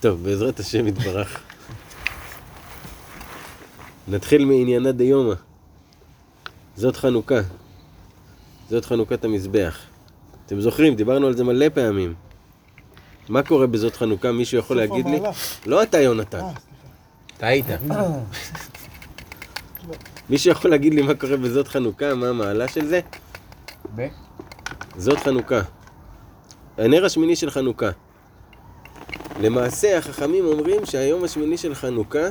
טוב, בעזרת השם יתברך. נתחיל מעניינה דיומא. זאת חנוכה. זאת חנוכת המזבח. אתם זוכרים, דיברנו על זה מלא פעמים. מה קורה בזאת חנוכה? מישהו יכול להגיד לי? לא אתה, יונתן. אה, אתה היית. מישהו יכול להגיד לי מה קורה בזאת חנוכה? מה המעלה של זה? ב? זאת חנוכה. הנר השמיני של חנוכה. למעשה החכמים אומרים שהיום השמיני של חנוכה,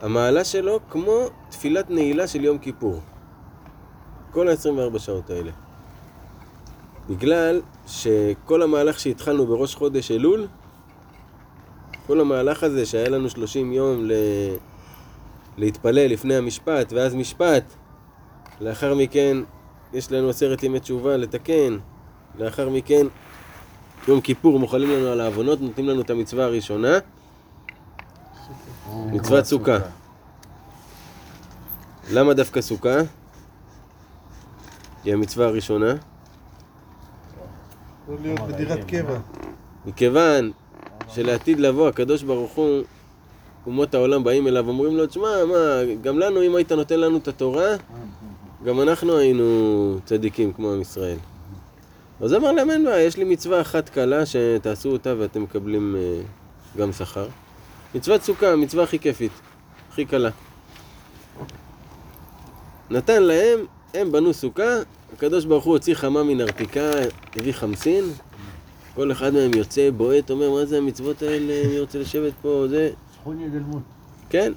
המעלה שלו כמו תפילת נעילה של יום כיפור. כל ה-24 שעות האלה. בגלל שכל המהלך שהתחלנו בראש חודש אלול, כל המהלך הזה שהיה לנו 30 יום ל... להתפלל לפני המשפט ואז משפט, לאחר מכן יש לנו עשרת ימי תשובה לתקן, לאחר מכן יום כיפור מוחלים לנו על העוונות, נותנים לנו את המצווה הראשונה, מצוות סוכה. למה דווקא סוכה? היא המצווה הראשונה. לא להיות בדירת קבע. מכיוון שלעתיד לבוא הקדוש ברוך הוא, אומות העולם באים אליו, אומרים לו, תשמע, מה, גם לנו, אם היית נותן לנו את התורה, גם אנחנו היינו צדיקים כמו עם ישראל. אז אמר להם, אין בעיה, יש לי מצווה אחת קלה שתעשו אותה ואתם מקבלים אה, גם שכר. מצוות סוכה, המצווה הכי כיפית, הכי קלה. נתן להם, הם בנו סוכה, הקדוש ברוך הוא הוציא חמה מנרתיקה, הביא חמסין, כל אחד מהם יוצא, בועט, אומר, מה זה המצוות האלה, מי רוצה לשבת פה, זה... סכוני דלמות. כן.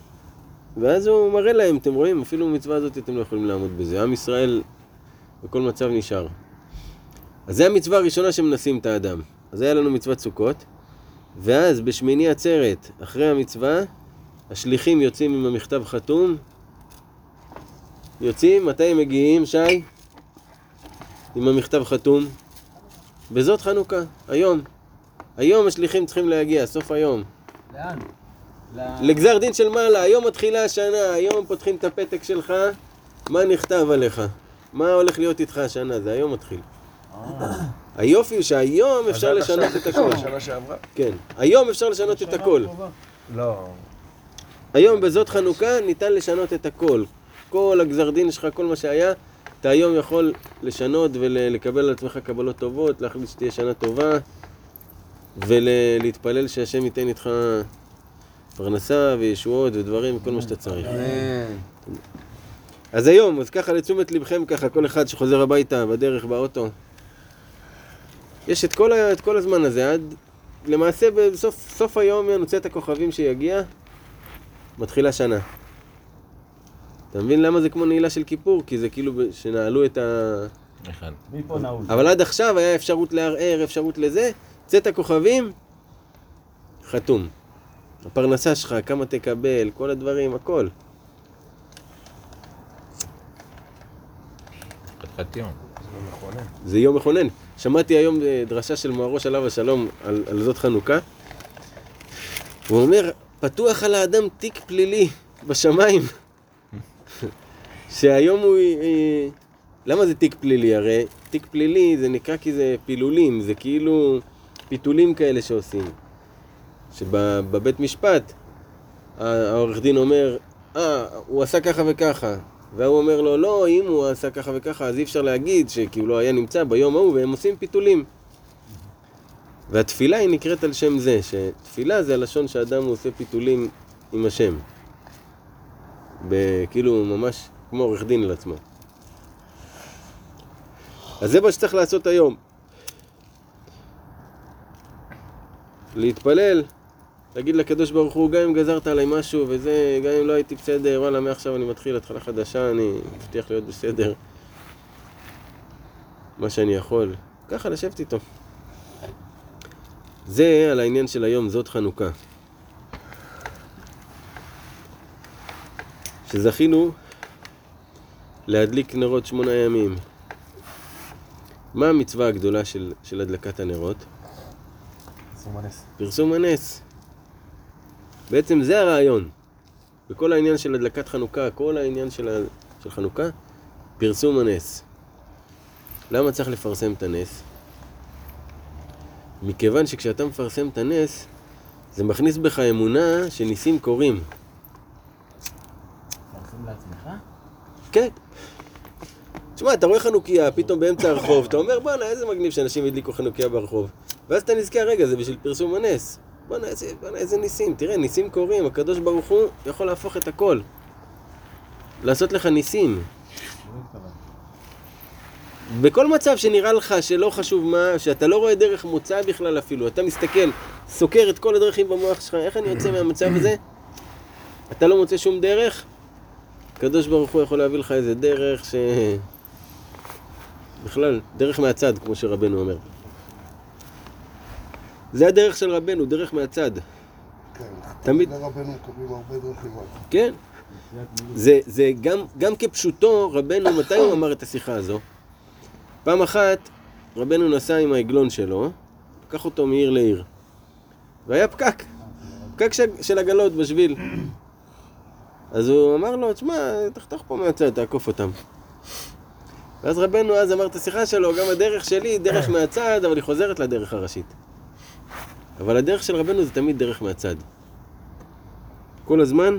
ואז הוא מראה להם, אתם רואים, אפילו במצווה הזאת אתם לא יכולים לעמוד בזה. עם ישראל בכל מצב נשאר. אז זה המצווה הראשונה שמנסים את האדם. אז היה לנו מצוות סוכות, ואז בשמיני עצרת, אחרי המצווה, השליחים יוצאים עם המכתב חתום. יוצאים, מתי הם מגיעים, שי? עם המכתב חתום. בזאת חנוכה, היום. היום השליחים צריכים להגיע, סוף היום. לאן? לגזר דין של מעלה, היום מתחילה השנה, היום פותחים את הפתק שלך, מה נכתב עליך? מה הולך להיות איתך השנה? זה היום מתחיל. היופי הוא שהיום אפשר לשנות את הכל. שנה שעברה? כן, היום אפשר לשנות את הכל. לא. היום בזאת חנוכה ניתן לשנות את הכל. כל הגזר דין שלך, כל מה שהיה, אתה היום יכול לשנות ולקבל על עצמך קבלות טובות, להחליט שתהיה שנה טובה, ולהתפלל שהשם ייתן איתך פרנסה וישועות ודברים, כל מה שאתה צריך. אז היום, אז ככה לתשומת לבכם ככה, כל אחד שחוזר הביתה בדרך, באוטו. יש את כל, ה, את כל הזמן הזה, עד למעשה בסוף סוף היום נוצא את הכוכבים שיגיע, מתחילה שנה. אתה מבין למה זה כמו נעילה של כיפור? כי זה כאילו שנעלו את ה... אחד. מפה נעול. אבל עד עכשיו היה אפשרות לערער, אפשרות לזה, צאת הכוכבים, חתום. הפרנסה שלך, כמה תקבל, כל הדברים, הכל. חתיכת יום. זה יום מכונן. שמעתי היום אה, דרשה של מוהרוש עליו השלום על, על זאת חנוכה. הוא אומר, פתוח על האדם תיק פלילי בשמיים. שהיום הוא... אה, למה זה תיק פלילי? הרי תיק פלילי זה נקרא כי זה פילולים, זה כאילו פיתולים כאלה שעושים. שבבית משפט העורך דין אומר, אה, הוא עשה ככה וככה. והוא אומר לו, לא, אם הוא עשה ככה וככה, אז אי אפשר להגיד שכי הוא לא היה נמצא ביום ההוא, והם עושים פיתולים. והתפילה היא נקראת על שם זה, שתפילה זה הלשון שאדם עושה פיתולים עם השם. כאילו ממש כמו עורך דין על עצמו. אז זה מה שצריך לעשות היום. להתפלל, להגיד לקדוש ברוך הוא, גם אם גזרת עליי משהו וזה, גם אם לא הייתי בסדר, וואלה, מעכשיו אני מתחיל התחלה חדשה, אני מבטיח להיות בסדר. מה שאני יכול. ככה לשבת איתו. זה על העניין של היום, זאת חנוכה. שזכינו להדליק נרות שמונה ימים. מה המצווה הגדולה של, של הדלקת הנרות? סומנס. פרסום הנס. בעצם זה הרעיון. בכל העניין של הדלקת חנוכה, כל העניין של, ה... של חנוכה, פרסום הנס. למה צריך לפרסם את הנס? מכיוון שכשאתה מפרסם את הנס, זה מכניס בך אמונה שניסים קורים. לעצמך? כן. תשמע, אתה רואה חנוכיה פתאום באמצע הרחוב, אתה אומר בואנה איזה מגניב שאנשים הדליקו חנוכיה ברחוב. ואז אתה נזכר, רגע, זה בשביל פרסום הנס. בואנה איזה, בואנה, איזה ניסים, תראה, ניסים קורים, הקדוש ברוך הוא יכול להפוך את הכל. לעשות לך ניסים. בכל מצב שנראה לך שלא חשוב מה, שאתה לא רואה דרך מוצא בכלל אפילו, אתה מסתכל, סוקר את כל הדרכים במוח שלך, איך אני יוצא מהמצב הזה? אתה לא מוצא שום דרך? הקדוש ברוך הוא יכול להביא לך איזה דרך ש... בכלל, דרך מהצד, כמו שרבנו אומר. זה הדרך של רבנו, דרך מהצד. כן, תמיד- לרבנו מקבלים הרבה דרכים. כן. זה, זה גם, גם כפשוטו, רבנו, מתי הוא אמר את השיחה הזו? פעם אחת, רבנו נסע עם העגלון שלו, לקח אותו מעיר לעיר. והיה פקק, פקק של, של עגלות בשביל. אז הוא אמר לו, תשמע, תחתוך פה מהצד, תעקוף אותם. ואז רבנו אז אמר את השיחה שלו, גם הדרך שלי היא דרך מהצד, אבל היא חוזרת לדרך הראשית. אבל הדרך של רבנו זה תמיד דרך מהצד. כל הזמן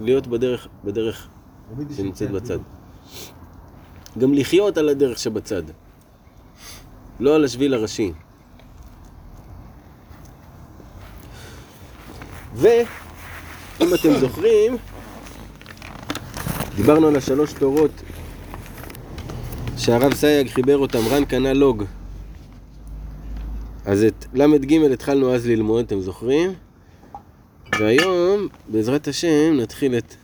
להיות בדרך, בדרך שנמצאת בצד. גם לחיות על הדרך שבצד. לא על השביל הראשי. ואם אתם זוכרים, דיברנו על השלוש תורות שהרב סייג חיבר אותם, רן קנה לוג. אז את ל"ג התחלנו אז ללמוד, אתם זוכרים? והיום, בעזרת השם, נתחיל את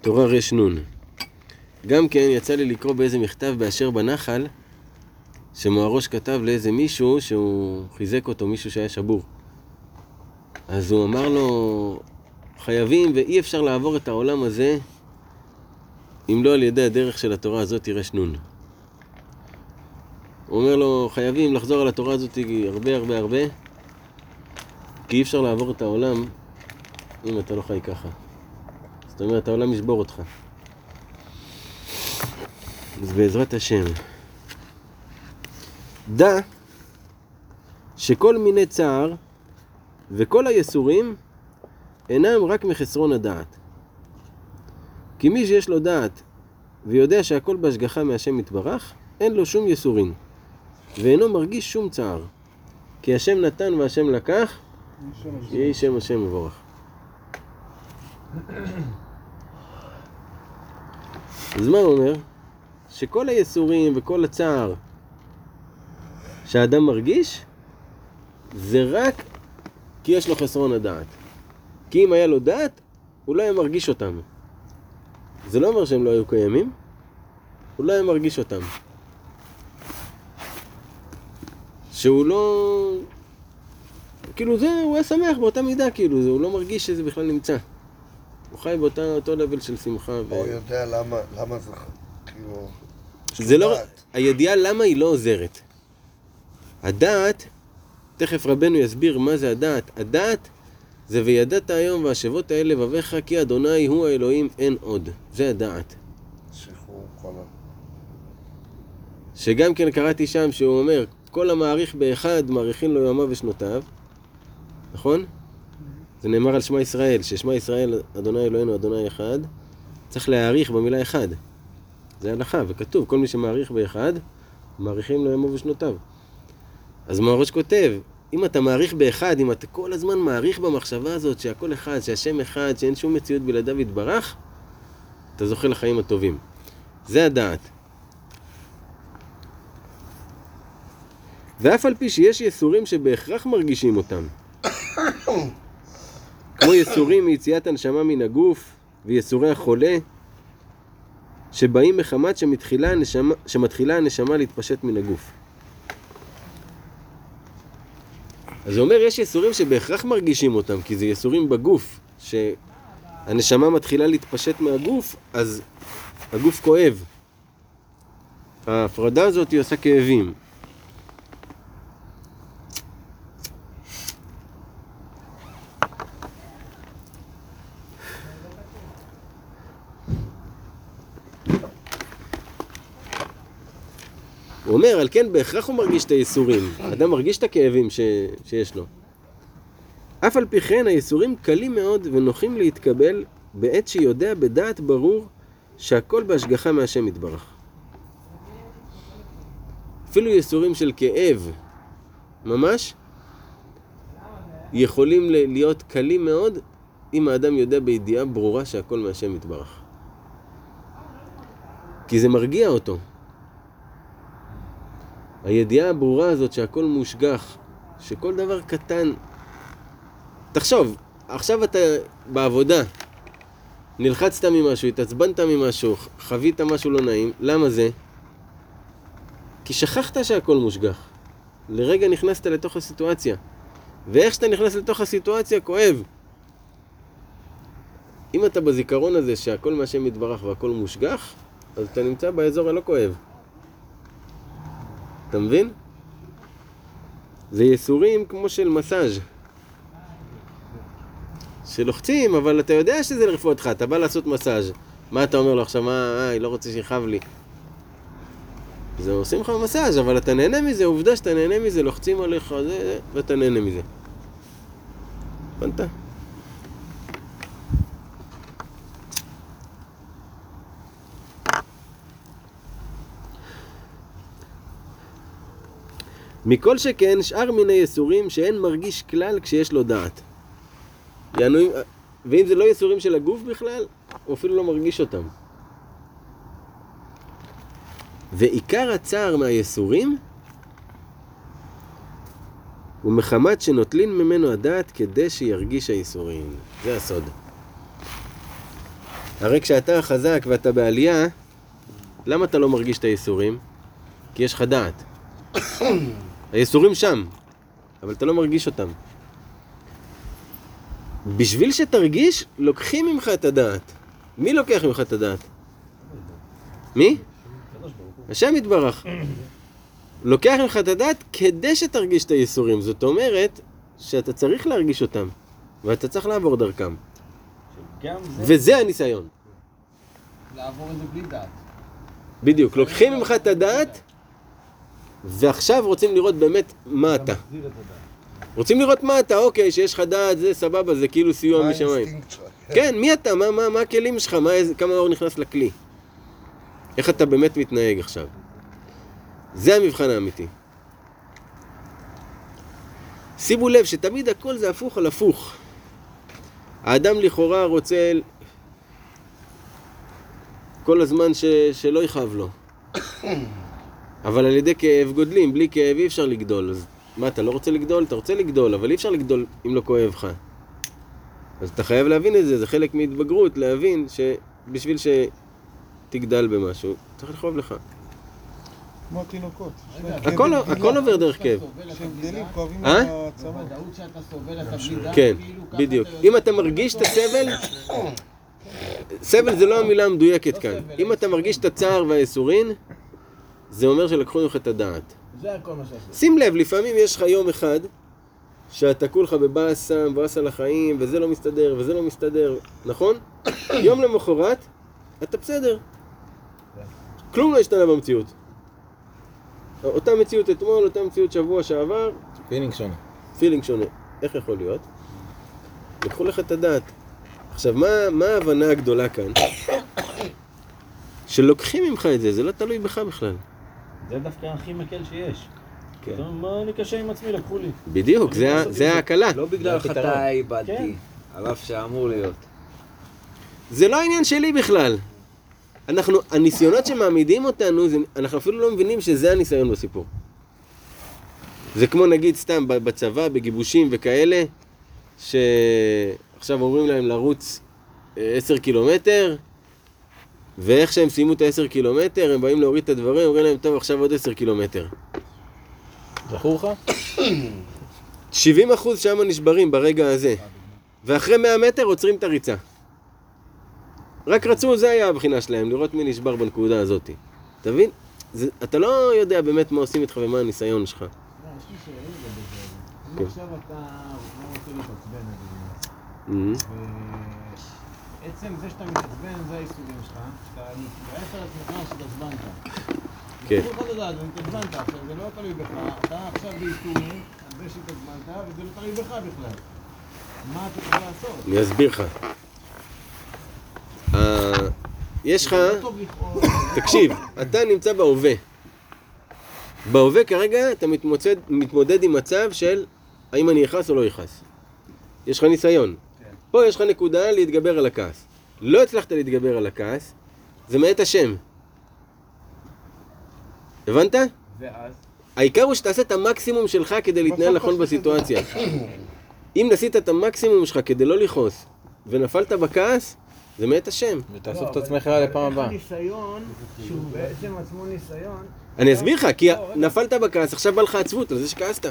תורה רנ. גם כן, יצא לי לקרוא באיזה מכתב באשר בנחל, שמוהראש כתב לאיזה מישהו שהוא חיזק אותו, מישהו שהיה שבור. אז הוא אמר לו, חייבים ואי אפשר לעבור את העולם הזה אם לא על ידי הדרך של התורה הזאת רנ. הוא אומר לו, חייבים לחזור על התורה הזאת הרבה הרבה הרבה, כי אי אפשר לעבור את העולם אם אתה לא חי ככה. זאת אומרת, העולם ישבור אותך. אז בעזרת השם. דע שכל מיני צער וכל היסורים אינם רק מחסרון הדעת. כי מי שיש לו דעת ויודע שהכל בהשגחה מהשם יתברך, אין לו שום יסורים, ואינו מרגיש שום צער. כי השם נתן והשם לקח, יהי שם השם מבורך. אז מה הוא אומר? שכל היסורים וכל הצער שהאדם מרגיש, זה רק כי יש לו חסרון הדעת. כי אם היה לו דעת, הוא לא היה מרגיש אותם. זה לא אומר שהם לא היו קיימים, הוא לא היה מרגיש אותם. שהוא לא... כאילו זה, הוא היה שמח באותה מידה, כאילו, זה, הוא לא מרגיש שזה בכלל נמצא. הוא חי באותה אותו לבל של שמחה. ו... הוא יודע למה, למה זה, כאילו... זה לא... הידיעה למה היא לא עוזרת. הדעת, תכף רבנו יסביר מה זה הדעת. הדעת זה וידעת היום והשבות האלה לבביך כי אדוני הוא האלוהים אין עוד. זה הדעת. שחרור כל ה... שגם כן קראתי שם שהוא אומר, כל המעריך באחד מעריכין לו ימיו ושנותיו, נכון? זה נאמר על שמע ישראל, ששמע ישראל אדוני אלוהינו אדוני אחד, צריך להעריך במילה אחד. זה הלכה, וכתוב, כל מי שמעריך באחד, מעריכים לו ימיו ושנותיו. אז מהראש כותב, אם אתה מעריך באחד, אם אתה כל הזמן מעריך במחשבה הזאת שהכל אחד, שהשם אחד, שאין שום מציאות בלעדיו יתברך, אתה זוכה לחיים הטובים. זה הדעת. ואף על פי שיש יסורים שבהכרח מרגישים אותם. כמו יסורים מיציאת הנשמה מן הגוף ויסורי החולה, שבאים מחמת שמתחילה הנשמה, שמתחילה הנשמה להתפשט מן הגוף. אז זה אומר, יש יסורים שבהכרח מרגישים אותם, כי זה יסורים בגוף, שהנשמה מתחילה להתפשט מהגוף, אז הגוף כואב. ההפרדה הזאת היא עושה כאבים. הוא אומר, על כן בהכרח הוא מרגיש את הייסורים. האדם מרגיש את הכאבים ש... שיש לו. אף על פי כן הייסורים קלים מאוד ונוחים להתקבל בעת שיודע בדעת ברור שהכל בהשגחה מהשם יתברך. אפילו ייסורים של כאב, ממש, יכולים להיות קלים מאוד אם האדם יודע בידיעה ברורה שהכל מהשם יתברך. כי זה מרגיע אותו. הידיעה הברורה הזאת שהכל מושגח, שכל דבר קטן... תחשוב, עכשיו אתה בעבודה, נלחצת ממשהו, התעצבנת ממשהו, חווית משהו לא נעים, למה זה? כי שכחת שהכל מושגח. לרגע נכנסת לתוך הסיטואציה. ואיך שאתה נכנס לתוך הסיטואציה, כואב. אם אתה בזיכרון הזה שהכל מהשם יתברך והכל מושגח, אז אתה נמצא באזור הלא כואב. אתה מבין? זה ייסורים כמו של מסאז' שלוחצים, אבל אתה יודע שזה לרפואתך, אתה בא לעשות מסאז' מה אתה אומר לו עכשיו? מה, אה, לא רוצה שיכאב לי. זה עושים לך מסאז', אבל אתה נהנה מזה, עובדה שאתה נהנה מזה, לוחצים עליך, זה, ואתה נהנה מזה. הבנת? מכל שכן שאר מיני יסורים שאין מרגיש כלל כשיש לו דעת. יענו, אם- ואם זה לא יסורים של הגוף בכלל, הוא אפילו לא מרגיש אותם. ועיקר הצער מהיסורים הוא מחמת שנוטלין ממנו הדעת כדי שירגיש הייסורים. זה הסוד. הרי כשאתה חזק ואתה בעלייה, למה אתה לא מרגיש את הייסורים? כי יש לך דעת. הייסורים שם, אבל אתה לא מרגיש אותם. בשביל שתרגיש, לוקחים ממך את הדעת. מי לוקח ממך את הדעת? מי? השם יתברך. לוקח ממך את הדעת כדי שתרגיש את הייסורים. זאת אומרת שאתה צריך להרגיש אותם, ואתה צריך לעבור דרכם. וזה הניסיון. לעבור את זה בלי דעת. בדיוק. לוקחים ממך את הדעת, ועכשיו רוצים לראות באמת מה אתה. רוצים לראות מה אתה, אוקיי, שיש לך דעת, זה סבבה, זה כאילו סיוע משמיים. שלך? כן, מי אתה? מה, מה, מה הכלים שלך? מה, כמה אור נכנס לכלי? איך אתה באמת מתנהג עכשיו? זה המבחן האמיתי. שימו לב שתמיד הכל זה הפוך על הפוך. האדם לכאורה רוצה כל הזמן ש, שלא יכאב לו. אבל על ידי כאב גודלים, בלי כאב אי אפשר לגדול. אז מה, אתה לא רוצה לגדול? אתה רוצה לגדול, אבל אי אפשר לגדול אם לא כואב לך. אז אתה חייב להבין את זה, זה חלק מהתבגרות, להבין שבשביל שתגדל במשהו, צריך לכאוב לך. כמו תינוקות. יש להם רגע, כאבי הכל. הכל עובר דרך כאב. כשהם גדלים כואבים אה? העצמות. בוודאות שאתה סובל אתה בלי דעת, כן, כאילו ככה בדיוק. אם אתה מרגיש את הסבל, סבל זה לא המילה המדויקת כאן. אם אתה מרגיש את הצער והייסורין, זה אומר שלקחו ממך את הדעת. זה הכל מה שעשו. שים לב, לפעמים יש לך יום אחד שאתה כולך בבאסה, מבואס על החיים, וזה לא מסתדר, וזה לא מסתדר, נכון? יום למחרת, אתה בסדר. כלום לא השתנה במציאות. אותה מציאות אתמול, אותה מציאות שבוע שעבר, feeling שונה. feeling שונה. איך יכול להיות? לקחו לך את הדעת. עכשיו, מה, מה ההבנה הגדולה כאן? שלוקחים ממך את זה, זה לא תלוי בך בכלל. זה דווקא הכי מקל שיש. כן. אתה אומר, מה אני קשה עם עצמי, לקחו לי. בדיוק, זה, ההקלה. לא בגלל זה הפתרון. חטא איבדתי, כן. על אף שאמור להיות. זה לא העניין שלי בכלל. אנחנו, הניסיונות שמעמידים אותנו, זה, אנחנו אפילו לא מבינים שזה הניסיון בסיפור. זה כמו נגיד סתם ב- בצבא, בגיבושים וכאלה, שעכשיו אומרים להם לרוץ אה, עשר קילומטר, ואיך שהם סיימו את העשר קילומטר, הם באים להוריד את הדברים, אומרים להם, טוב, עכשיו עוד עשר קילומטר. זכור לך? 70 אחוז שם נשברים ברגע הזה, ואחרי 100 מטר עוצרים את הריצה. רק רצו, זה היה הבחינה שלהם, לראות מי נשבר בנקודה הזאת. אתה מבין? זה, אתה לא יודע באמת מה עושים איתך ומה הניסיון שלך. זה. כן. אם עכשיו אתה לא רוצה להתעצבן, ועצם זה שאתה מתעצבן זה הייסורים שלך, שאתה מתבאס על עצמך שהתעצבנת. כן. לקחו לך את הדעת והתעצבנת, עכשיו זה לא תלוי בך, אתה עכשיו בייסורים, על זה שהתעצבנת, וזה לא תלוי בך בכלל. מה אתה צריך לעשות? אני אסביר לך. אה, יש לך, לא. תקשיב, אתה נמצא בהווה. בהווה כרגע אתה מתמודד, מתמודד עם מצב של האם אני אכעס או לא אכעס. יש לך ניסיון. פה יש לך נקודה להתגבר על הכעס. לא הצלחת להתגבר על הכעס, זה מאת השם. הבנת? ואז? העיקר הוא שתעשה את המקסימום שלך כדי להתנהל נכון בסיטואציה. אם נסית את המקסימום שלך כדי לא לכעוס, ונפלת בכעס, זה מאת השם. ותאסוף לא, את עצמך לפעם איך הבאה. הניסיון, שהוא בעצם עצמו ניסיון, אני אסביר לך, כי. נפלת בכעס, עכשיו בא לך עצבות על זה שכעסת.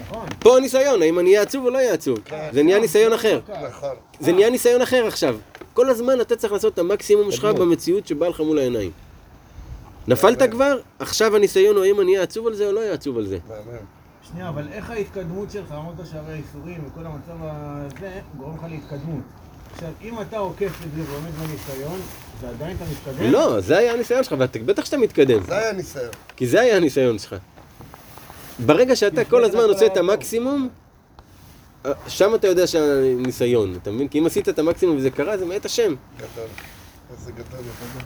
נכון. פה הניסיון, האם אני אהיה עצוב או לא אהיה עצוב. זה נהיה ניסיון אחר. נכון. זה נהיה ניסיון אחר עכשיו. כל הזמן אתה צריך לעשות את המקסימום שלך. במציאות שבאה לך מול העיניים. נפלת כבר, עכשיו הניסיון הוא האם אני אהיה עצוב על זה או לא אהיה עצוב על זה. שנייה, אבל איך ההתקדמות שלך, אמרת שהרי האיסורים וכל המצב הזה, גורם לך להתקדמות. עכשיו, אם אתה עוקף את זה ועומד בניסיון, ועדיין אתה מתקדם? לא, זה היה הניסיון שלך, ובטח שאתה מתקדם, זה היה ניסיון. כי זה היה הניסיון שלך. ברגע שאתה כל הזמן עושה את המקסימום, אה, שם אתה יודע שהניסיון, אתה מבין? כי אם עשית את המקסימום וזה קרה, זה מאת השם. גדול. איזה גדול. גדול.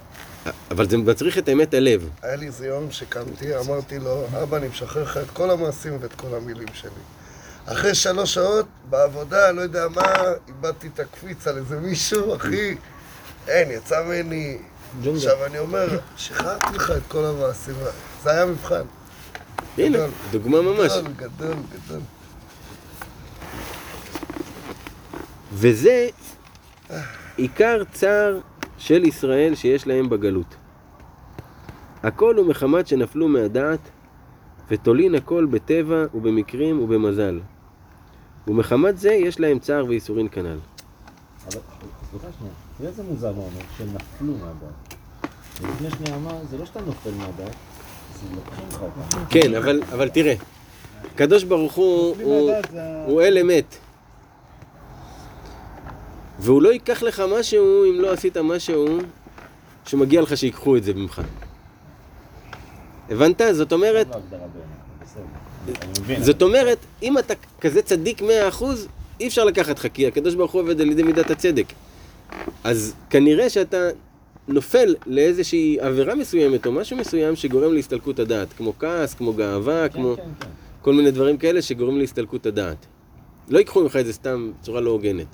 אבל זה מצריך את אמת הלב. היה לי איזה יום שקמתי, אמרתי לו, אבא, אני משחרר לך את כל המעשים ואת כל המילים שלי. אחרי שלוש שעות, בעבודה, לא יודע מה, איבדתי את הקפיץ על איזה מישהו, אחי, אין, יצא ממני... עכשיו אני אומר, שחררתי לך את כל המעשים, זה היה מבחן. הנה, גדול. דוגמה ממש. גדול, גדול, גדול. וזה עיקר צער של ישראל שיש להם בגלות. הכל הוא מחמת שנפלו מהדעת, ותולין הכל בטבע ובמקרים ובמזל. ומחמת זה יש להם צער וייסורין כנ"ל. אבל, סליחה שנייה, תראה איזה מוזר מה אומר, שנפלו מהדעת. ולפני שנייה אמר, זה לא שאתה נופל מהדעת, זה לוקחים לך אותה. כן, אבל, אבל תראה, הקדוש ברוך הוא, הוא, הוא אל אמת. והוא לא ייקח לך משהו אם לא עשית משהו שמגיע לך שיקחו את זה ממך. הבנת? זאת אומרת, זאת אומרת, אם אתה כזה צדיק מאה אחוז, אי אפשר לקחת לך, כי הקדוש ברוך הוא עובד על ידי מידת הצדק. אז כנראה שאתה נופל לאיזושהי עבירה מסוימת או משהו מסוים שגורם להסתלקות הדעת, כמו כעס, כמו גאווה, כן, כמו כן, כן. כל מיני דברים כאלה שגורמים להסתלקות הדעת. לא ייקחו ממך את זה סתם בצורה לא הוגנת.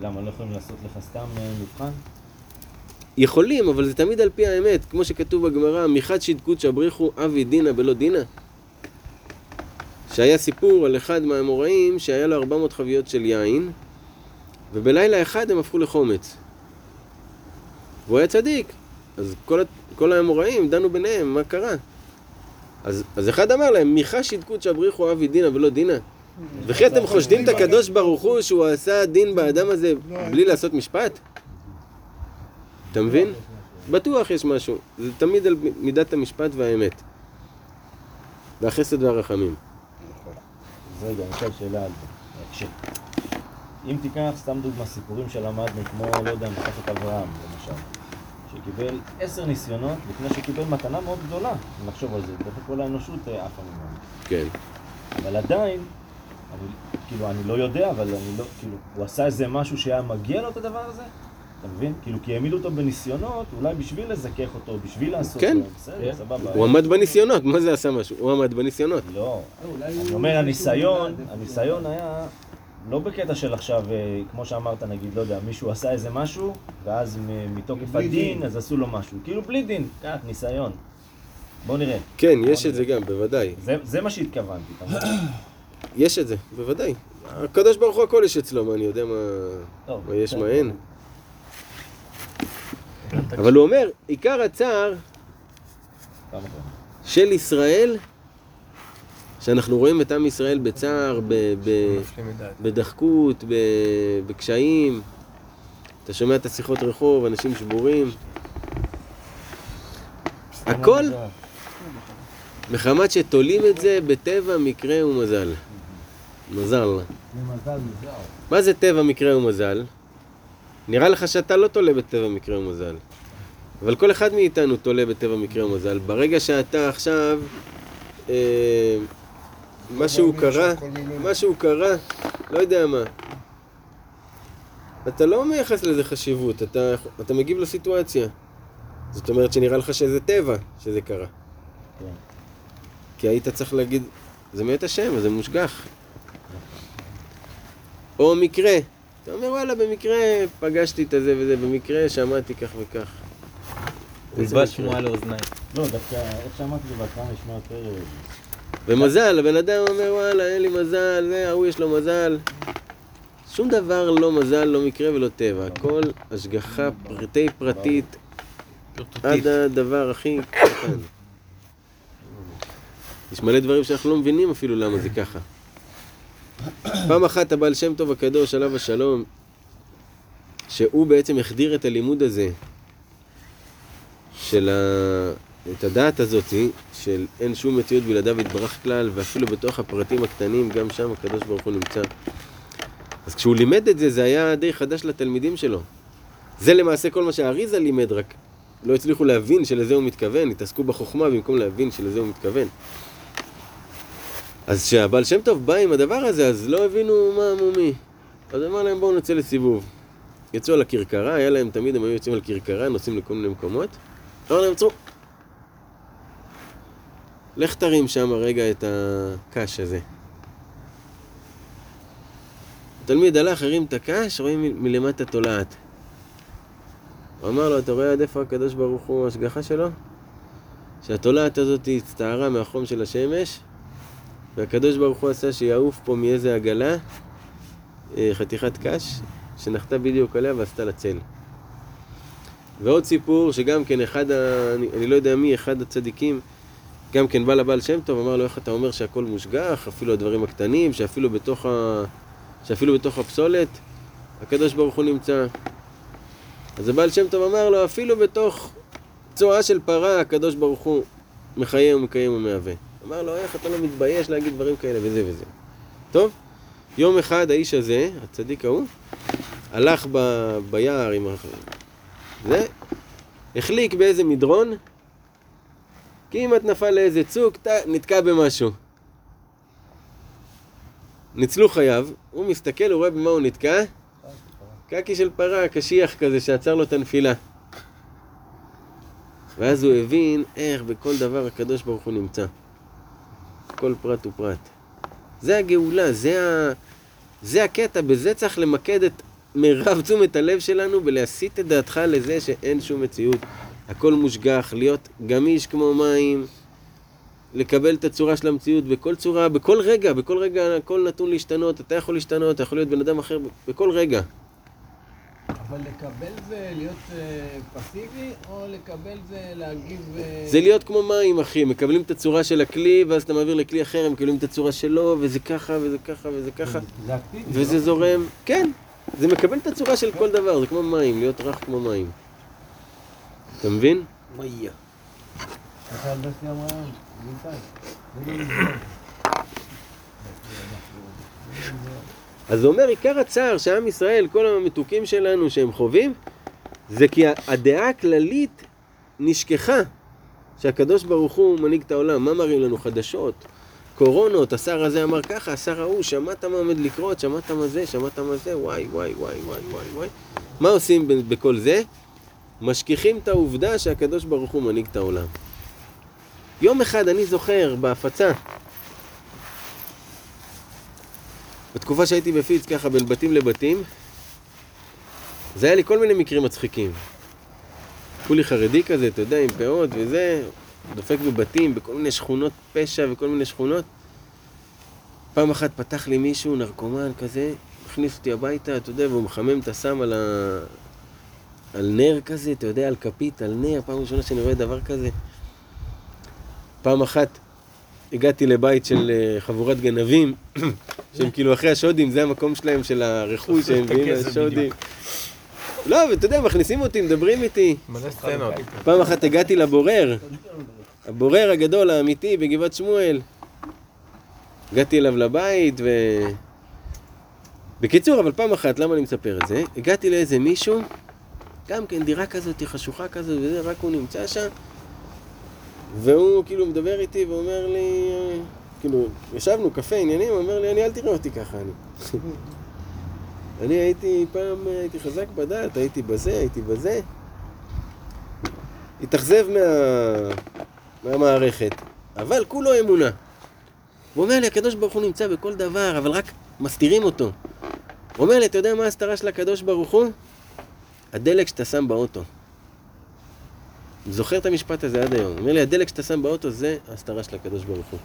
למה, לא יכולים לעשות לך סתם אה, מבחן? יכולים, אבל זה תמיד על פי האמת, כמו שכתוב בגמרא, מחד שדקות שבריחו אבי דינא בלא דינא. שהיה סיפור על אחד מהאמוראים שהיה לו 400 חביות של יין, ובלילה אחד הם הפכו לחומץ. והוא היה צדיק, אז כל, כל האמוראים דנו ביניהם, מה קרה? אז, אז אחד אמר להם, מיכה שדקות שבריחו אבי דינא ולא דינא. וכי אתם חושדים את הקדוש ברוך הוא שהוא עשה דין באדם הזה בלי לעשות משפט? אתה מבין? בטוח יש משהו. זה תמיד על מידת המשפט והאמת. והחסד והרחמים. אז רגע, אני אשאל שאלה על זה. אם תיקח סתם דוגמא סיפורים שלמדנו, כמו, לא יודע, משפחת אברהם, למשל, שקיבל עשר ניסיונות לפני שקיבל מתנה מאוד גדולה, אם נחשוב על זה, בטח כל האנושות אה, עפה ממנו. כן. אבל עדיין, אני, כאילו, אני לא יודע, אבל אני לא, כאילו, הוא עשה איזה משהו שהיה מגיע לו את הדבר הזה? אתה מבין? כאילו, כי העמידו אותו בניסיונות, אולי בשביל לזכך אותו, בשביל לעשות כן. בסדר, סבבה. הוא עמד בניסיונות, מה זה עשה משהו? הוא עמד בניסיונות. לא, אני אומר, הניסיון, הניסיון היה לא בקטע של עכשיו, אה, כמו שאמרת, נגיד, לא יודע, מישהו עשה איזה משהו, ואז מתוקף הדין, דין. אז עשו לו משהו. כאילו, בלי דין, קח, ניסיון. בוא נראה. כן, יש את זה גם, בוודאי. זה, מה שהתכוונתי, אתה מבין? יש את זה, בוודאי. הקדוש ברוך הוא הכל יש אצלו, מה אני יודע מה, יש. מה אין. אבל הוא אומר, עיקר הצער. של ישראל, שאנחנו רואים את עם ישראל בצער, ב- ב- בדחקות, ב- בקשיים. אתה שומע את השיחות רחוב, אנשים שבורים. הכל מחמת שתולים את זה בטבע, מקרה ומזל. מזל. מה זה טבע, מקרה ומזל? נראה לך שאתה לא תולה בטבע, מקרה ומזל. אבל כל אחד מאיתנו תולה בטבע, מקרה ומזל. ברגע שאתה עכשיו, אה, משהו מאמין קרה, ממנו. משהו קרה, לא יודע מה. אתה לא מייחס לזה חשיבות, אתה, אתה מגיב לסיטואציה. זאת אומרת שנראה לך שזה טבע שזה קרה. כן. כי היית צריך להגיד, זה מאת השם, זה מושגח. או מקרה, אתה אומר וואלה, במקרה פגשתי את הזה וזה, במקרה שמעתי כך וכך. מקרה? שמועה לאוזניים. לא, דווקא, איך שאמרתי לי בהתחלה נשמע יותר... אה, ומזל, הבן אדם אומר וואלה, אין לי מזל, זה, ההוא יש לו מזל. שום דבר לא מזל, לא מקרה ולא טבע. הכל השגחה פרטי פרטית עד הדבר הכי קטן. יש מלא דברים שאנחנו לא מבינים אפילו למה זה ככה. פעם אחת הבעל שם טוב הקדוש, עליו השלום, שהוא בעצם החדיר את הלימוד הזה של ה... את הדעת הזאתי של אין שום מציאות בלעדיו יתברך כלל ואפילו בתוך הפרטים הקטנים גם שם הקדוש ברוך הוא נמצא. אז כשהוא לימד את זה זה היה די חדש לתלמידים שלו. זה למעשה כל מה שהאריזה לימד רק לא הצליחו להבין שלזה הוא מתכוון, התעסקו בחוכמה במקום להבין שלזה הוא מתכוון. אז כשהבעל שם טוב בא עם הדבר הזה אז לא הבינו מה מומי. אז אמר להם בואו נצא לסיבוב. יצאו על הכרכרה, היה להם תמיד, הם היו יוצאים על כרכרה, נוסעים לכל מיני מקומות. אמר להם, עצרו. לך תרים שם רגע את הקש הזה. התלמיד הלך, הרים את הקש, רואים מלמטה תולעת. הוא אמר לו, אתה רואה עד איפה הקדוש ברוך הוא ההשגחה שלו? שהתולעת הזאת הצטערה מהחום של השמש, והקדוש ברוך הוא עשה שיעוף פה מאיזה עגלה אה, חתיכת קש, שנחתה בדיוק עליה ועשתה לה צל. ועוד סיפור שגם כן אחד, ה... אני, אני לא יודע מי, אחד הצדיקים, גם כן בא לבעל שם טוב, אמר לו איך אתה אומר שהכל מושגח, אפילו הדברים הקטנים, שאפילו בתוך, ה... שאפילו בתוך הפסולת, הקדוש ברוך הוא נמצא. אז הבעל שם טוב אמר לו, אפילו בתוך צואה של פרה, הקדוש ברוך הוא מחיה ומקיים ומהווה. אמר לו, איך אתה לא מתבייש להגיד דברים כאלה וזה וזה. טוב, יום אחד האיש הזה, הצדיק ההוא, הלך ב... ביער עם ה... זה, החליק באיזה מדרון, כמעט נפל לאיזה צוק, ת- נתקע במשהו. ניצלו חייו, הוא מסתכל, הוא רואה במה הוא נתקע? קקי של פרה, קשיח כזה שעצר לו את הנפילה. ואז הוא הבין איך בכל דבר הקדוש ברוך הוא נמצא. כל פרט ופרט. זה הגאולה, זה, ה... זה הקטע, בזה צריך למקד את מירב תשומת הלב שלנו בלהסיט את דעתך לזה שאין שום מציאות. הכל מושגח, להיות גמיש כמו מים, לקבל את הצורה של המציאות בכל צורה, בכל רגע, בכל רגע הכל נתון להשתנות, אתה יכול להשתנות, אתה יכול להיות בן אדם אחר בכל רגע. אבל לקבל זה להיות אה, פסיבי, או לקבל זה להגיב... אה, זה להיות כמו מים, אחי, מקבלים את הצורה של הכלי, ואז אתה מעביר לכלי אחר, הם מקבלים את הצורה שלו, וזה ככה, וזה ככה, וזה ככה, זה אקטיבי. וזה זורם. כן, זה מקבל את הצורה של כל דבר, זה כמו מים, להיות רך כמו מים. אתה מבין? מה אז זה אומר, עיקר הצער שעם ישראל, כל המתוקים שלנו שהם חווים, זה כי הדעה הכללית נשכחה שהקדוש ברוך הוא מנהיג את העולם. מה מראים לנו? חדשות, קורונות, השר הזה אמר ככה, השר ההוא, שמעת מה עומד לקרות, שמעת מה זה, שמעת מה זה, וואי, וואי, וואי, וואי, וואי, וואי. מה עושים בכל זה? משכיחים את העובדה שהקדוש ברוך הוא מנהיג את העולם. יום אחד אני זוכר בהפצה, בתקופה שהייתי בפיץ ככה בין בתים לבתים, זה היה לי כל מיני מקרים מצחיקים. כולי חרדי כזה, אתה יודע, עם פאות וזה, דופק בבתים, בכל מיני שכונות פשע וכל מיני שכונות. פעם אחת פתח לי מישהו, נרקומן כזה, הכניס אותי הביתה, אתה יודע, והוא מחמם את הסם על, ה... על נר כזה, אתה יודע, על כפית, על נר, פעם ראשונה שאני רואה דבר כזה. פעם אחת הגעתי לבית של אה, חבורת גנבים, שהם כאילו אחרי השודים, זה המקום שלהם של הרכוש שהם מביאים לשודים. לא, ואתה יודע, מכניסים אותי, מדברים איתי. מלא סצנות. פעם אחת הגעתי לבורר, הבורר הגדול, האמיתי, בגבעת שמואל. הגעתי אליו לבית ו... בקיצור, אבל פעם אחת, למה אני מספר את זה? הגעתי לאיזה מישהו, גם כן דירה כזאת, חשוכה כזאת וזה, רק הוא נמצא שם, והוא כאילו מדבר איתי ואומר לי, כאילו, ישבנו, קפה, עניינים, אומר לי, אני, אל תראה אותי ככה, אני. אני הייתי פעם, הייתי חזק בדת, הייתי בזה, הייתי בזה. התאכזב מה... מהמערכת, אבל כולו אמונה. הוא אומר לי, הקדוש ברוך הוא נמצא בכל דבר, אבל רק מסתירים אותו. הוא אומר לי, אתה יודע מה ההסתרה של הקדוש ברוך הוא? הדלק שאתה שם באוטו. זוכר את המשפט הזה עד היום. אומר לי, הדלק שאתה שם באוטו זה ההסתרה של הקדוש ברוך הוא.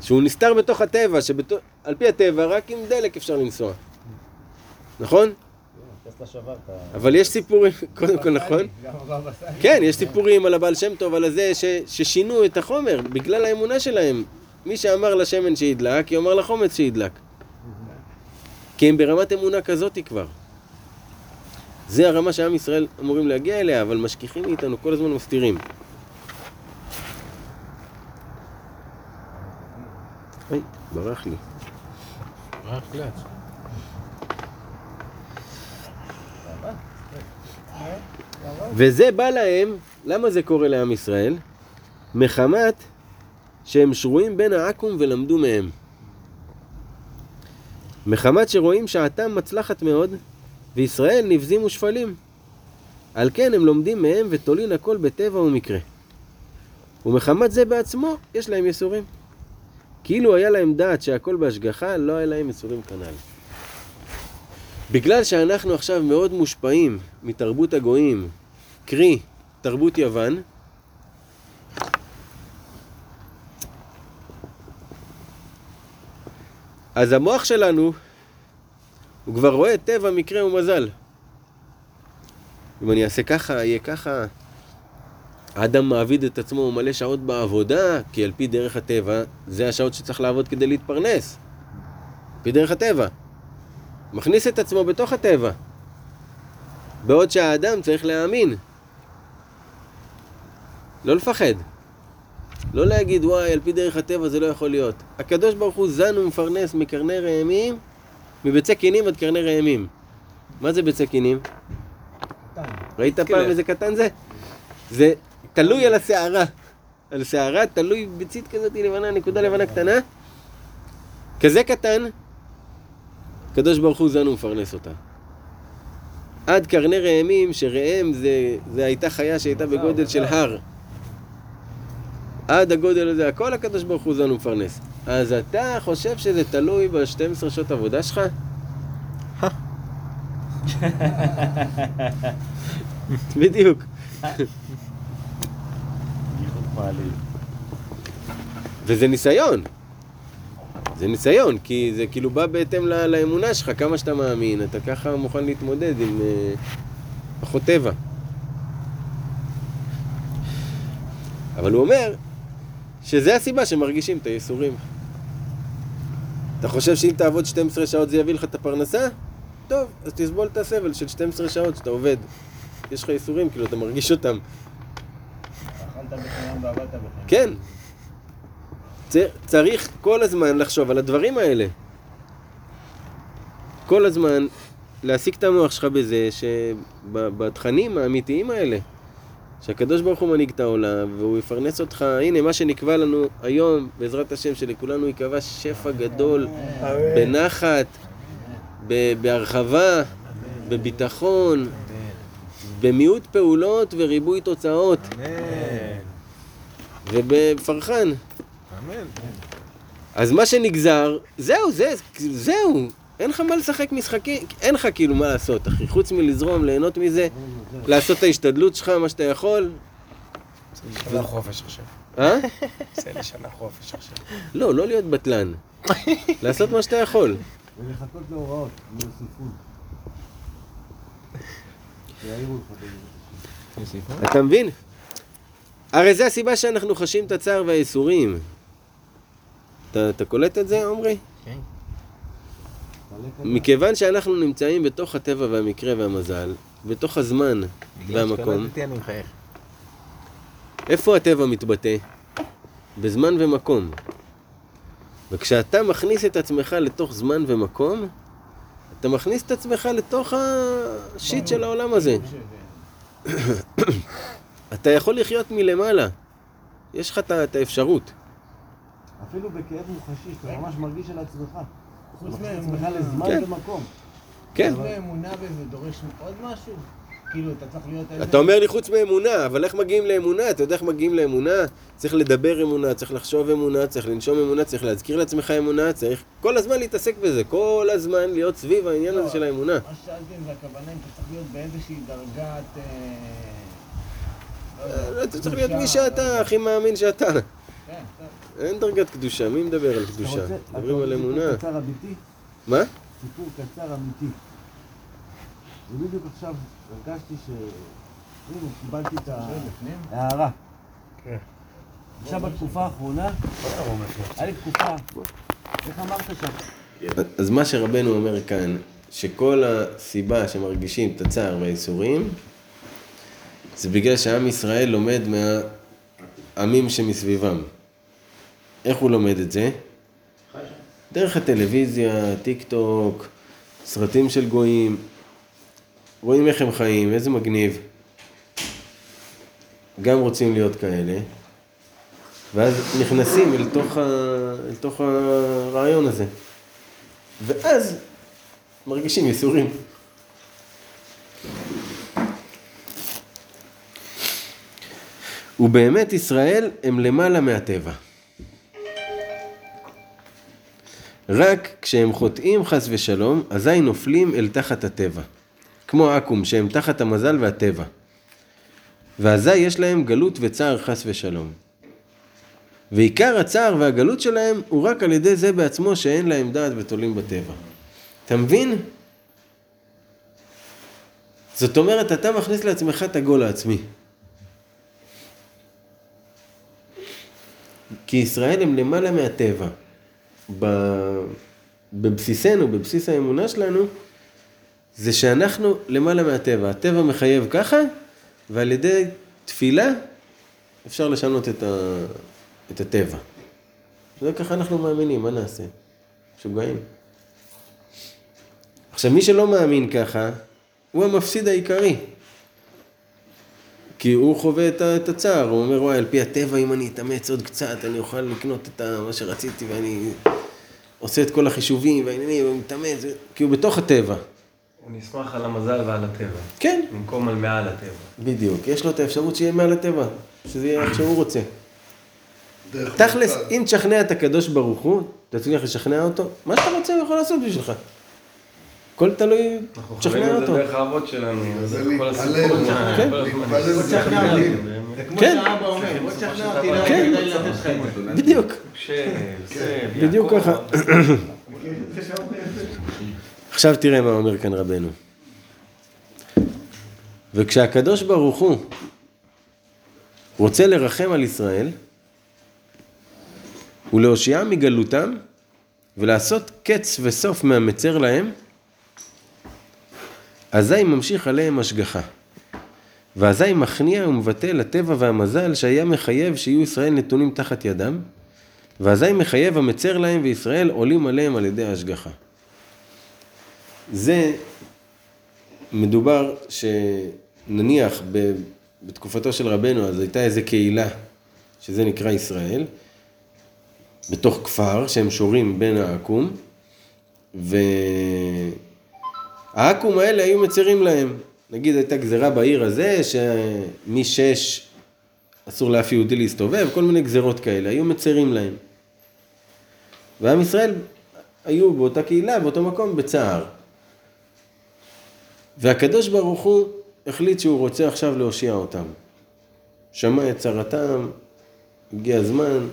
שהוא נסתר בתוך הטבע, שעל פי הטבע רק עם דלק אפשר לנסוע. נכון? אבל יש סיפורים, קודם כל נכון. כן, יש סיפורים על הבעל שם טוב, על הזה ששינו את החומר בגלל האמונה שלהם. מי שאמר לשמן שידלק, יאמר לחומץ שידלק. כי הם ברמת אמונה כזאת כבר. זה הרמה שעם ישראל אמורים להגיע אליה, אבל משכיחים מאיתנו, כל הזמן מסתירים. אוי, ברח לי. רק קלאץ'. וזה בא להם, למה זה קורה לעם ישראל? מחמת שהם שרויים בין העכו"ם ולמדו מהם. מחמת שרואים שעתם מצלחת מאוד, וישראל נבזים ושפלים. על כן הם לומדים מהם ותולין הכל בטבע ומקרה. ומחמת זה בעצמו יש להם יסורים. כאילו היה להם דעת שהכל בהשגחה, לא היה להם יסורים כנ"ל. בגלל שאנחנו עכשיו מאוד מושפעים מתרבות הגויים, קרי תרבות יוון, אז המוח שלנו, הוא כבר רואה טבע, מקרה ומזל. אם אני אעשה ככה, יהיה ככה. האדם מעביד את עצמו, הוא מלא שעות בעבודה, כי על פי דרך הטבע, זה השעות שצריך לעבוד כדי להתפרנס. על פי דרך הטבע. מכניס את עצמו בתוך הטבע. בעוד שהאדם צריך להאמין. לא לפחד. לא להגיד, וואי, על פי דרך הטבע זה לא יכול להיות. הקדוש ברוך הוא זן ומפרנס מקרני ראמים, מביצי קינים עד קרני ראמים. מה זה ביצי קינים? ראית פעם איזה קטן זה? זה תלוי על השערה. על שערה תלוי ביצית כזאת לבנה, נקודה לבנה קטנה. כזה קטן, הקדוש ברוך הוא זן ומפרנס אותה. עד קרני ראמים, שראם זה, זה הייתה חיה שהייתה בגודל של הר. עד הגודל הזה, הכל הקדוש ברוך הוא זן ומפרנס. אז אתה חושב שזה תלוי ב-12 שעות עבודה שלך? בדיוק. וזה ניסיון. זה ניסיון, כי זה כאילו בא בהתאם לאמונה שלך, כמה שאתה מאמין, אתה ככה מוכן להתמודד עם אה, פחות טבע. אבל הוא אומר שזה הסיבה שמרגישים את הייסורים. אתה חושב שאם תעבוד 12 שעות זה יביא לך את הפרנסה? טוב, אז תסבול את הסבל של 12 שעות שאתה עובד. יש לך ייסורים, כאילו, אתה מרגיש אותם. כן. צריך כל הזמן לחשוב על הדברים האלה. כל הזמן להעסיק את המוח שלך בזה שבתכנים האמיתיים האלה, שהקדוש ברוך הוא מנהיג את העולם והוא יפרנס אותך, הנה מה שנקבע לנו היום, בעזרת השם שלכולנו ייקבע שפע גדול, בנחת, בהרחבה, בביטחון, במיעוט פעולות וריבוי תוצאות. ובפרחן. אמן. אז מה שנגזר, זהו, זה, זהו. אין לך מה לשחק משחקים, אין לך כאילו מה לעשות, אחי. חוץ מלזרום, ליהנות מזה, לעשות את ההשתדלות שלך, מה שאתה יכול. שנה חופש עכשיו. אה? עושה לי שנה חופש עכשיו. לא, לא להיות בטלן. לעשות מה שאתה יכול. ולחכות להוראות, בזה. אתה מבין? הרי זה הסיבה שאנחנו חשים את הצער והייסורים. אתה, קולט את זה, עמרי? מכיוון שאנחנו נמצאים בתוך הטבע והמקרה והמזל, בתוך הזמן והמקום. איפה הטבע מתבטא? בזמן ומקום. וכשאתה מכניס את עצמך לתוך זמן ומקום, אתה מכניס את עצמך לתוך השיט של העולם הזה. אתה יכול לחיות מלמעלה. יש לך את האפשרות. אפילו בכאב מוחשי, שאתה ממש מרגיש על עצמך. חוץ מאמונה- לזמן כן. ומקום. כן. חוץ מאמונה וזה דורש עוד משהו? כאילו, אתה צריך להיות איזה... אתה אומר לי חוץ מאמונה, אבל איך מגיעים לאמונה? אתה יודע איך מגיעים לאמונה? צריך לדבר אמונה, צריך לחשוב אמונה, צריך לנשום אמונה, צריך להזכיר לעצמך אמונה, צריך כל הזמן להתעסק בזה, כל הזמן להיות סביב העניין הזה של האמונה. מה ששאלתי אם זה הכוונה אם אתה צריך להיות באיזושהי דרגת... אה, לא לא, אתה צריך להיות מי שאתה, הכי מאמין שאתה. אין דרגת קדושה, מי מדבר על קדושה? מדברים על אמונה. סיפור קצר אמיתי? מה? סיפור קצר אמיתי. ובדיוק עכשיו הרגשתי ש... הנה, קיבלתי את ההערה. כן. עכשיו בתקופה האחרונה, היה לי תקופה, איך אמרת שם? אז מה שרבנו אומר כאן, שכל הסיבה שמרגישים את הצער והייסורים, זה בגלל שעם ישראל לומד מהעמים שמסביבם. איך הוא לומד את זה? דרך הטלוויזיה, טיק טוק, סרטים של גויים, רואים איך הם חיים, איזה מגניב. גם רוצים להיות כאלה, ואז נכנסים אל תוך, ה... אל תוך הרעיון הזה. ואז מרגישים ייסורים. ובאמת ישראל הם למעלה מהטבע. רק כשהם חוטאים חס ושלום, אזי נופלים אל תחת הטבע. כמו עכו"ם שהם תחת המזל והטבע. ואזי יש להם גלות וצער חס ושלום. ועיקר הצער והגלות שלהם הוא רק על ידי זה בעצמו שאין להם דעת ותולים בטבע. אתה מבין? זאת אומרת, אתה מכניס לעצמך את הגול העצמי. כי ישראל הם למעלה מהטבע. בבסיסנו, בבסיס האמונה שלנו, זה שאנחנו למעלה מהטבע. הטבע מחייב ככה, ועל ידי תפילה אפשר לשנות את, ה... את הטבע. זה ככה אנחנו מאמינים, מה נעשה? משוגעים. עכשיו, מי שלא מאמין ככה, הוא המפסיד העיקרי. כי הוא חווה את הצער, הוא אומר, וואי, על פי הטבע, אם אני אתאמץ עוד קצת, אני אוכל לקנות את מה שרציתי, ואני עושה את כל החישובים, והעניינים, ומתאמץ, כי הוא בתוך הטבע. הוא נסמך על המזל ועל הטבע, כן, במקום על מעל הטבע. בדיוק. יש לו את האפשרות שיהיה מעל הטבע, שזה יהיה איך שהוא רוצה. תכלס. אם תשכנע את הקדוש ברוך הוא, תצליח לשכנע אותו, מה שאתה רוצה הוא יכול לעשות בשבילך. הכל תלוי, אנחנו חווים תשכנע את זה אותו. דרך האבות שלנו, זה כל להתפלל, הסיפור. כן. זה כמו כן. שהאבא אומר, בוא תשכנע אותי, לא כן. כדאי לתת לך את זה. בדיוק, שב, בדיוק יעקב. ככה. עכשיו תראה מה אומר כאן רבנו. וכשהקדוש ברוך הוא רוצה לרחם על ישראל ולהושיעם מגלותם ולעשות קץ וסוף מהמצר להם, אזי ממשיך עליהם השגחה. ואזי מכניע ומבטל הטבע והמזל שהיה מחייב שיהיו ישראל נתונים תחת ידם, ואזי מחייב המצר להם וישראל עולים עליהם על ידי ההשגחה. זה מדובר שנניח ב, בתקופתו של רבנו אז הייתה איזה קהילה שזה נקרא ישראל, בתוך כפר שהם שורים בין העכו"ם, והעכו"ם האלה היו מצרים להם. נגיד הייתה גזרה בעיר הזה שמשש אסור לאף יהודי להסתובב, כל מיני גזרות כאלה, היו מצרים להם. ועם ישראל היו באותה קהילה, באותו מקום, בצער. והקדוש ברוך הוא החליט שהוא רוצה עכשיו להושיע אותם. שמע את צרתם, הגיע הזמן.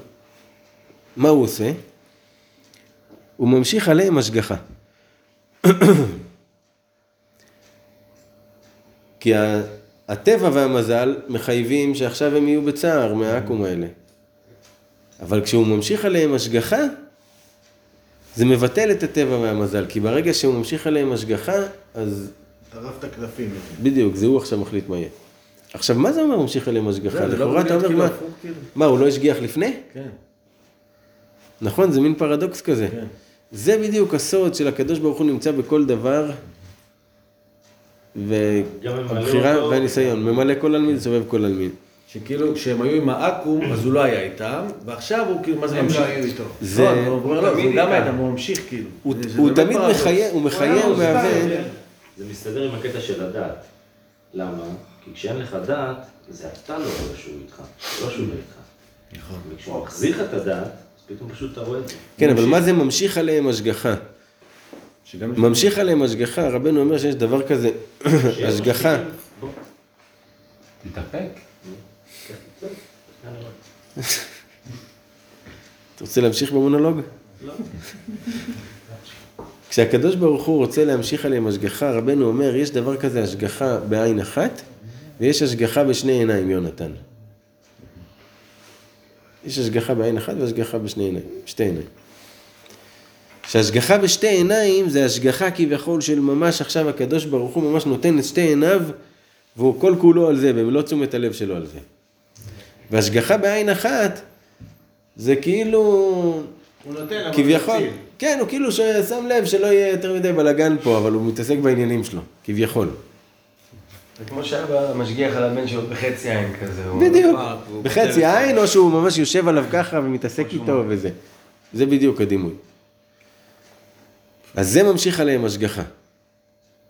מה הוא עושה? הוא ממשיך עליהם השגחה. כי הטבע והמזל מחייבים שעכשיו הם יהיו בצער מהעכו"ם האלה. אבל כשהוא ממשיך עליהם השגחה, זה מבטל את הטבע והמזל, כי ברגע שהוא ממשיך עליהם השגחה, אז טרפת קלפים. בדיוק, זה הוא עכשיו מחליט מה יהיה. עכשיו, מה זה אומר ממשיך עליהם השגחה? לכאורה אתה אומר, מה, מה, הוא לא השגיח לפני? כן. נכון, זה מין פרדוקס כזה. כן. זה בדיוק הסוד של הקדוש ברוך הוא נמצא בכל דבר, והבחירה. והניסיון, ממלא כל עלמין, סובב כל עלמין. שכאילו כשהם היו עם העכו"ם, אז הוא לא היה איתם, ועכשיו הוא כאילו, מה זה הם ממשיך? לא היו איתו. זה- לא, הוא אומר, לא, תמיד הוא גם איתם. היה, הוא ממשיך כאילו. הוא- זה- זה הוא תמיד. מחיה, הוא מחיה לא, ומהווה. סתם, זה מסתדר עם הקטע של הדת. למה? כי כשאין לך דת, זה אתה לא רואה שהוא איתך, לא שהוא לא איתך. נכון. וכשהוא מחזיר לך את הדת, אז פתאום פשוט אתה רואה את זה. כן, אבל מה זה ממשיך עליהם השגחה? ממשיך עליהם השגחה, רבנו אומר שיש דבר כזה, השגחה. תתאפק. אתה רוצה להמשיך במונולוג? לא. כשהקדוש ברוך הוא רוצה להמשיך עליהם השגחה, רבנו אומר, יש דבר כזה השגחה בעין אחת, ויש השגחה בשני עיניים, יונתן. יש השגחה בעין אחת והשגחה בשני עיניים, שתי עיניים. שהשגחה בשתי עיניים זה השגחה כביכול של ממש עכשיו הקדוש ברוך הוא ממש נותן את שתי עיניו והוא כל כולו על זה, במלוא תשומת הלב שלו על זה. והשגחה בעין אחת זה כאילו הוא נותן, אבל כביכול, מציל. כן, הוא כאילו שם לב שלא יהיה יותר מדי בלאגן פה, אבל הוא מתעסק בעניינים שלו, כביכול. זה כמו שאבא משגיח על הבן שלו בחצי עין כזה. בדיוק, בחצי. העין, או שהוא ממש יושב עליו ככה ומתעסק איתו וזה. זה בדיוק הדימוי. אז זה ממשיך עליהם השגחה.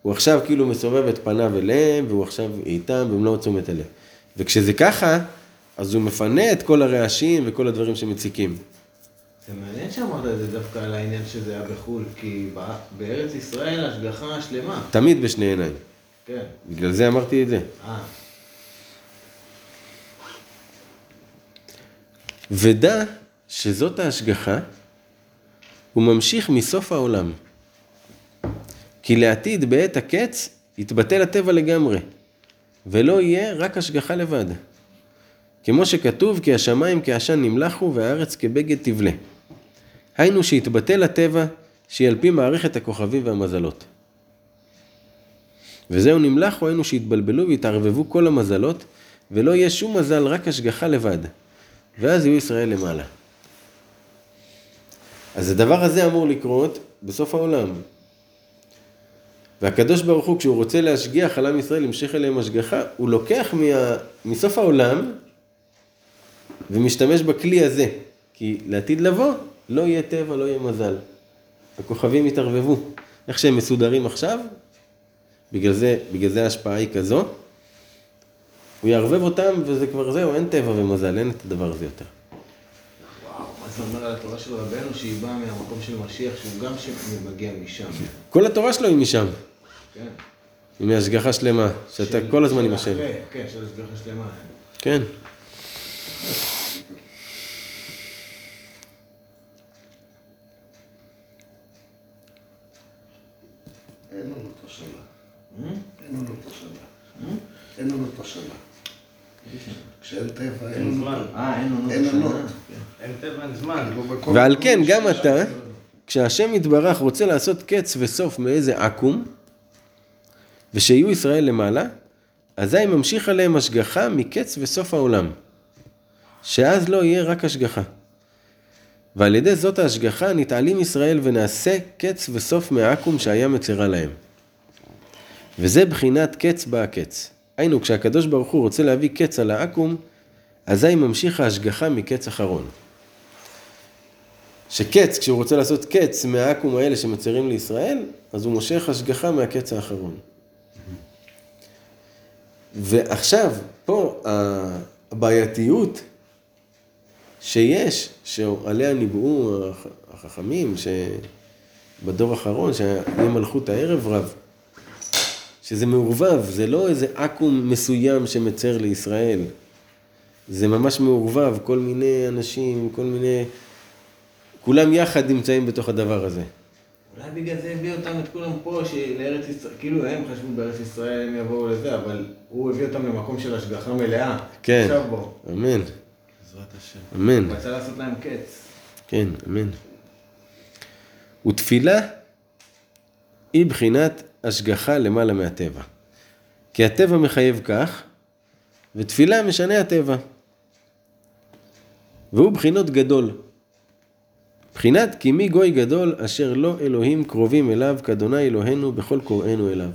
הוא עכשיו כאילו מסובב את פניו אליהם, והוא עכשיו איתם במלוא תשומת הלב. וכשזה ככה, אז הוא מפנה את כל הרעשים וכל הדברים שמציקים. זה מעניין שאמרת את זה דווקא על העניין שזה היה בחו"ל, כי בא- בארץ ישראל השגחה שלמה. תמיד בשני עיניים. כן. בגלל זה אמרתי את זה. אה. ודע שזאת ההשגחה, הוא ממשיך מסוף העולם. כי לעתיד בעת הקץ יתבטל הטבע לגמרי, ולא יהיה רק השגחה לבד. כמו שכתוב, כי השמיים כעשן נמלחו והארץ כבגד תבלה. היינו שיתבטל הטבע, שהיא על פי מערכת הכוכבים והמזלות. וזהו נמלחו, היינו שיתבלבלו ויתערבבו כל המזלות, ולא יהיה שום מזל, רק השגחה לבד. ואז יהיו ישראל למעלה. אז הדבר הזה אמור לקרות בסוף העולם. והקדוש ברוך הוא, כשהוא רוצה להשגיח על עם ישראל, להמשך אליהם השגחה, הוא לוקח מה... מסוף העולם ומשתמש בכלי הזה. כי לעתיד לבוא, לא יהיה טבע, לא יהיה מזל. הכוכבים יתערבבו. איך שהם מסודרים עכשיו, בגלל זה, בגלל זה ההשפעה היא כזו. הוא יערבב אותם וזה כבר זהו, אין טבע ומזל, אין את הדבר הזה יותר. אומר על התורה של רבנו שהיא באה מהמקום של משיח, שהוא גם שמגיע משם. כל התורה שלו היא משם, כן. היא מהשגחה שלמה, שאתה כל הזמן עם השם. כן, של השגחה שלמה. כן. אין לנו את השנה. אין לנו את השנה. אין לנו את השנה. כשאין טבע, אין לנו... אה, אין לנו אין טבע, אין זמן. ועל כן, גם אתה, כשהשם יתברך רוצה לעשות קץ וסוף מאיזה עכו"ם, ושיהיו ישראל למעלה, אזי ממשיך עליהם השגחה מקץ וסוף העולם. שאז לא יהיה רק השגחה. ועל ידי זאת ההשגחה נתעלים ישראל ונעשה קץ וסוף מהעכו"ם שהיה מצרה להם. וזה בחינת קץ בא הקץ. היינו, כשהקדוש ברוך הוא רוצה להביא קץ על העכו"ם, אזי ממשיך ההשגחה מקץ אחרון. שקץ, כשהוא רוצה לעשות קץ מהעכו"ם האלה שמצרים לישראל, אז הוא מושך השגחה מהקץ האחרון. ועכשיו, פה הבעייתיות שיש, שעליה ניבאו הח- החכמים, שבדור האחרון, שיהיה מלכות הערב רב, שזה מעורבב, זה לא איזה עכו"ם מסוים שמצר לישראל. זה ממש מעורבב, כל מיני אנשים, כל מיני... כולם יחד נמצאים בתוך הדבר הזה. אולי בגלל זה הביא אותם את כולם פה, לארץ ישראל, כאילו הם חשבו בארץ ישראל הם יבואו לזה, אבל הוא הביא אותם למקום של השגחה מלאה. כן. עכשיו בוא. אמן, בעזרת השם. אמן, רצה לעשות להם קץ. כן, אמן. ותפילה היא בחינת השגחה למעלה מהטבע. כי הטבע מחייב כך, ותפילה משנה הטבע. והוא בחינות גדול. בחינת כי מי גוי גדול אשר לא אלוהים קרובים אליו כאדוני אלוהינו בכל קוראינו אליו.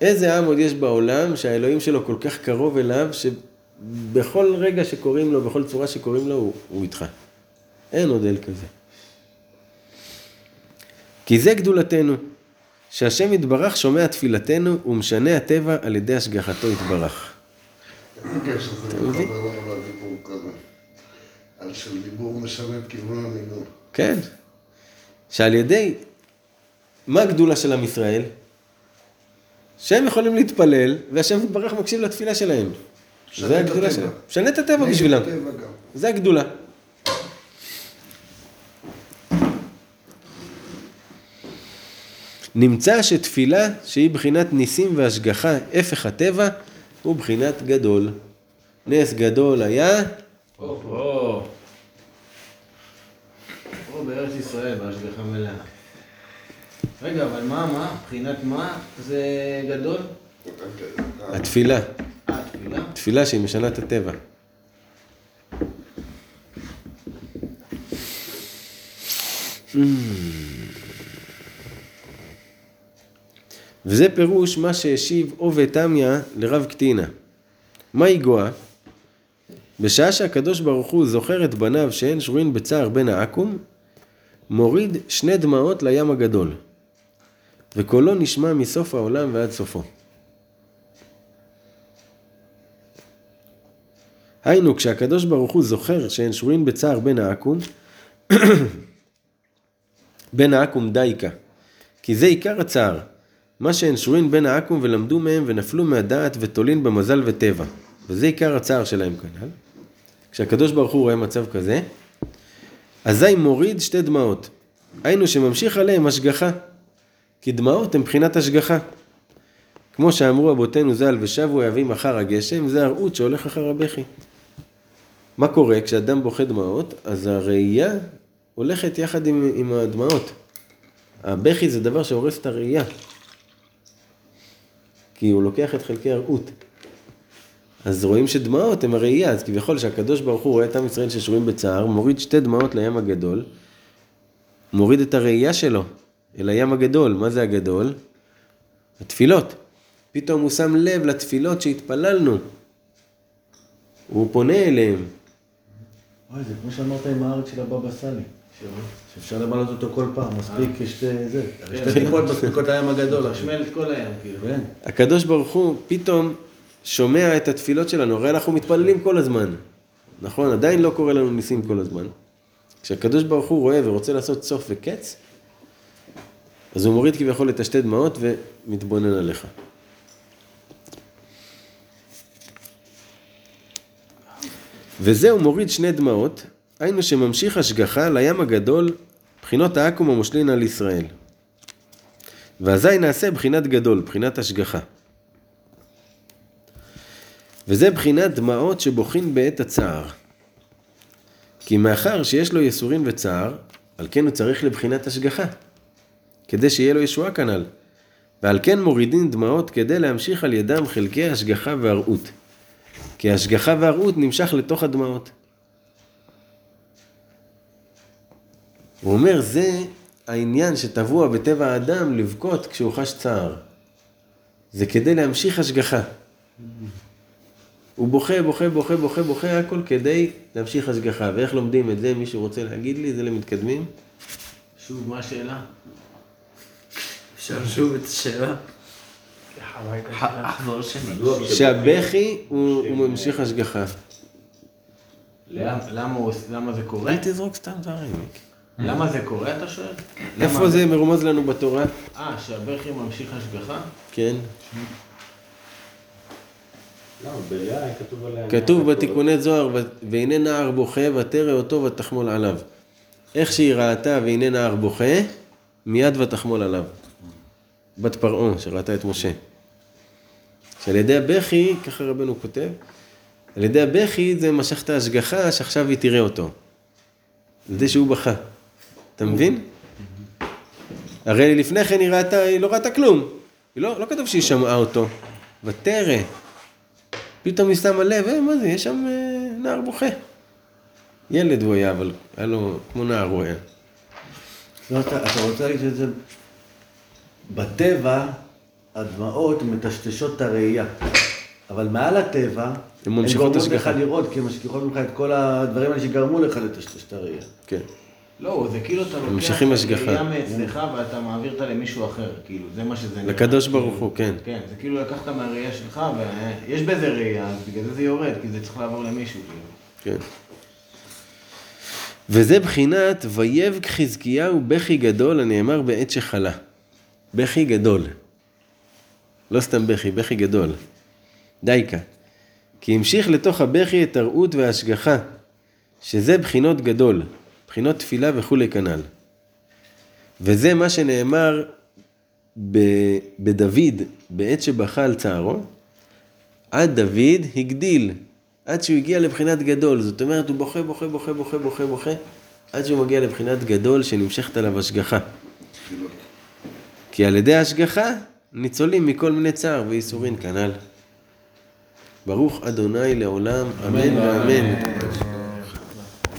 איזה עם עוד יש בעולם שהאלוהים שלו כל כך קרוב אליו, שבכל רגע שקוראים לו, בכל צורה שקוראים לו, הוא, הוא איתך. אין עוד אל כזה. כי זה גדולתנו, שהשם יתברך שומע תפילתנו ומשנה הטבע על ידי השגחתו יתברך. כזה? על של דיבור משנה את כיוון המינון. כן. שעל ידי, מה הגדולה של עם ישראל? שהם יכולים להתפלל, והשם יתברך מקשיב לתפילה שלהם. זה הגדולה. שלהם. משנה את הטבע בשבילם. זה הגדולה. נמצא שתפילה שהיא בחינת ניסים והשגחה, הפך הטבע, הוא בחינת גדול. נס גדול היה, או, פה בארץ ישראל, בהשגחה מלאה. רגע, אבל מה, מה? מבחינת מה זה גדול? התפילה. אה, תפילה? תפילה שהיא משנה את הטבע. וזה פירוש מה שהשיב עובד תמיה לרב קטינה. מה יגוע? בשעה שהקדוש ברוך הוא זוכר את בניו שאין שרויים בצער בין העכו"ם, מוריד שני דמעות לים הגדול, וקולו נשמע מסוף העולם ועד סופו. היינו, כשהקדוש ברוך הוא זוכר שהן שרויים בצער בין העכו"ם, בין העכו"ם דייקה, כי זה עיקר הצער, מה שהן שרויים בין העכו"ם ולמדו מהם ונפלו מהדעת ותולין במזל וטבע, וזה עיקר הצער שלהם כנ"ל. כשהקדוש ברוך הוא רואה מצב כזה, אזי מוריד שתי דמעות, היינו שממשיך עליהם השגחה, כי דמעות הן מבחינת השגחה. כמו שאמרו אבותינו ז"ל, ושבו אוהבים אחר הגשם, זה הרעות שהולך אחר הבכי. מה קורה? כשאדם בוכה דמעות, אז הראייה הולכת יחד עם, עם הדמעות. הבכי זה דבר שהורס את הראייה. כי הוא לוקח את חלקי הרעות. אז רואים שדמעות הם הראייה, אז כביכול שהקדוש ברוך הוא רואה את עם ישראל ששרויים בצער, מוריד שתי דמעות לים הגדול, מוריד את הראייה שלו אל הים הגדול. מה זה הגדול? התפילות. פתאום הוא שם לב לתפילות שהתפללנו. הוא פונה אליהם. אוי, זה כמו שאמרת עם הארץ של הבבא סאלי. שאפשר למלות אותו כל פעם, מספיק שתי זה. שתי טיפות מספיקות לים הגדול. חשמל את כל הים, כאילו. כן. הקדוש ברוך הוא פתאום שומע את התפילות שלנו, הרי אנחנו מתפללים כל הזמן. נכון? עדיין לא קורה לנו ניסים כל הזמן. כשהקדוש ברוך הוא רואה ורוצה לעשות סוף וקץ, אז הוא מוריד כביכול את השתי דמעות ומתבונן עליך. וזה הוא מוריד שני דמעות, היינו שממשיך השגחה לים הגדול, בחינות העכו"ם המושלין על ישראל. ואזי נעשה בחינת גדול, בחינת השגחה. וזה בחינת דמעות שבוכין בעת הצער. כי מאחר שיש לו ייסורים וצער, על כן הוא צריך לבחינת השגחה, כדי שיהיה לו ישועה כנ"ל. ועל כן מורידים דמעות כדי להמשיך על ידם חלקי השגחה והרעות. כי השגחה והרעות נמשך לתוך הדמעות. הוא אומר, זה העניין שטבוע בטבע האדם לבכות כשהוא חש צער. זה כדי להמשיך השגחה. הוא בוכה, בוכה, בוכה, בוכה, בוכה, הכל כדי להמשיך השגחה. ואיך לומדים את זה? מישהו רוצה להגיד לי? זה למתקדמים? שוב, מה השאלה? אפשר שוב את השאלה? שהבכי הוא, ממשיך השגחה. למה למה הוא- למה זה קורה? אל תזרוק סתם דברים. למה זה קורה, אתה שואל? איפה למה? זה מרומז לנו בתורה? אה, שהבכי ממשיך השגחה? כן. לא, כתוב עליה... כתוב בתיקוני זוהר, "ו- והנה נער בוכה ותרא אותו ותחמול עליו. איך שהיא ראתה והנה נער בוכה, מיד ותחמול עליו. בת פרעה שראתה את משה. שעל ידי הבכי, ככה רבנו כותב, על ידי הבכי זה משך את ההשגחה שעכשיו היא תראה אותו. על ידי שהוא בכה. אתה מבין? הרי לפני כן היא ראתה, היא לא ראתה כלום. היא לא, לא כתוב שהיא שמעה אותו. ותרא. פתאום היא שמה לב, אה, מה זה, יש שם אה, נער בוכה. ילד הוא היה, אבל היה לו, כמו נער הוא היה. לא, אתה, אתה רוצה להגיד שזה בטבע, הדמעות מטשטשות את הראייה. אבל מעל הטבע, הן גורמות לך. לראות, כי הן משכיחות ממך את כל הדברים האלה שגרמו לך לטשטש את הראייה. כן. לא, זה כאילו אתה לוקח. הראייה מאצלך ואתה מעביר אותה למישהו אחר, כאילו, זה מה שזה נראה. לקדוש ברוך הוא, כן. כן, זה כאילו לקחת מהראייה שלך, ויש בזה ראייה, אז בגלל זה זה יורד, כי זה צריך לעבור למישהו, כאילו. כן. וזה בחינת ויבק חזקיהו בכי גדול הנאמר בעת שחלה. בכי גדול. לא סתם בכי, בכי גדול. דייקה. כי המשיך לתוך הבכי את הרעות וההשגחה, שזה בחינות גדול, בחינות תפילה וכולי כנ"ל. וזה מה שנאמר בדוד בעת שבכה על צערו, עד דוד הגדיל, עד שהוא הגיע לבחינת גדול. זאת אומרת, הוא בוכה, בוכה, בוכה, בוכה, בוכה, בוכה, עד שהוא מגיע לבחינת גדול שנמשכת עליו השגחה. כי על ידי ההשגחה ניצולים מכל מיני צער וייסורין כנ"ל. ברוך אדוני לעולם, אמן ואמן.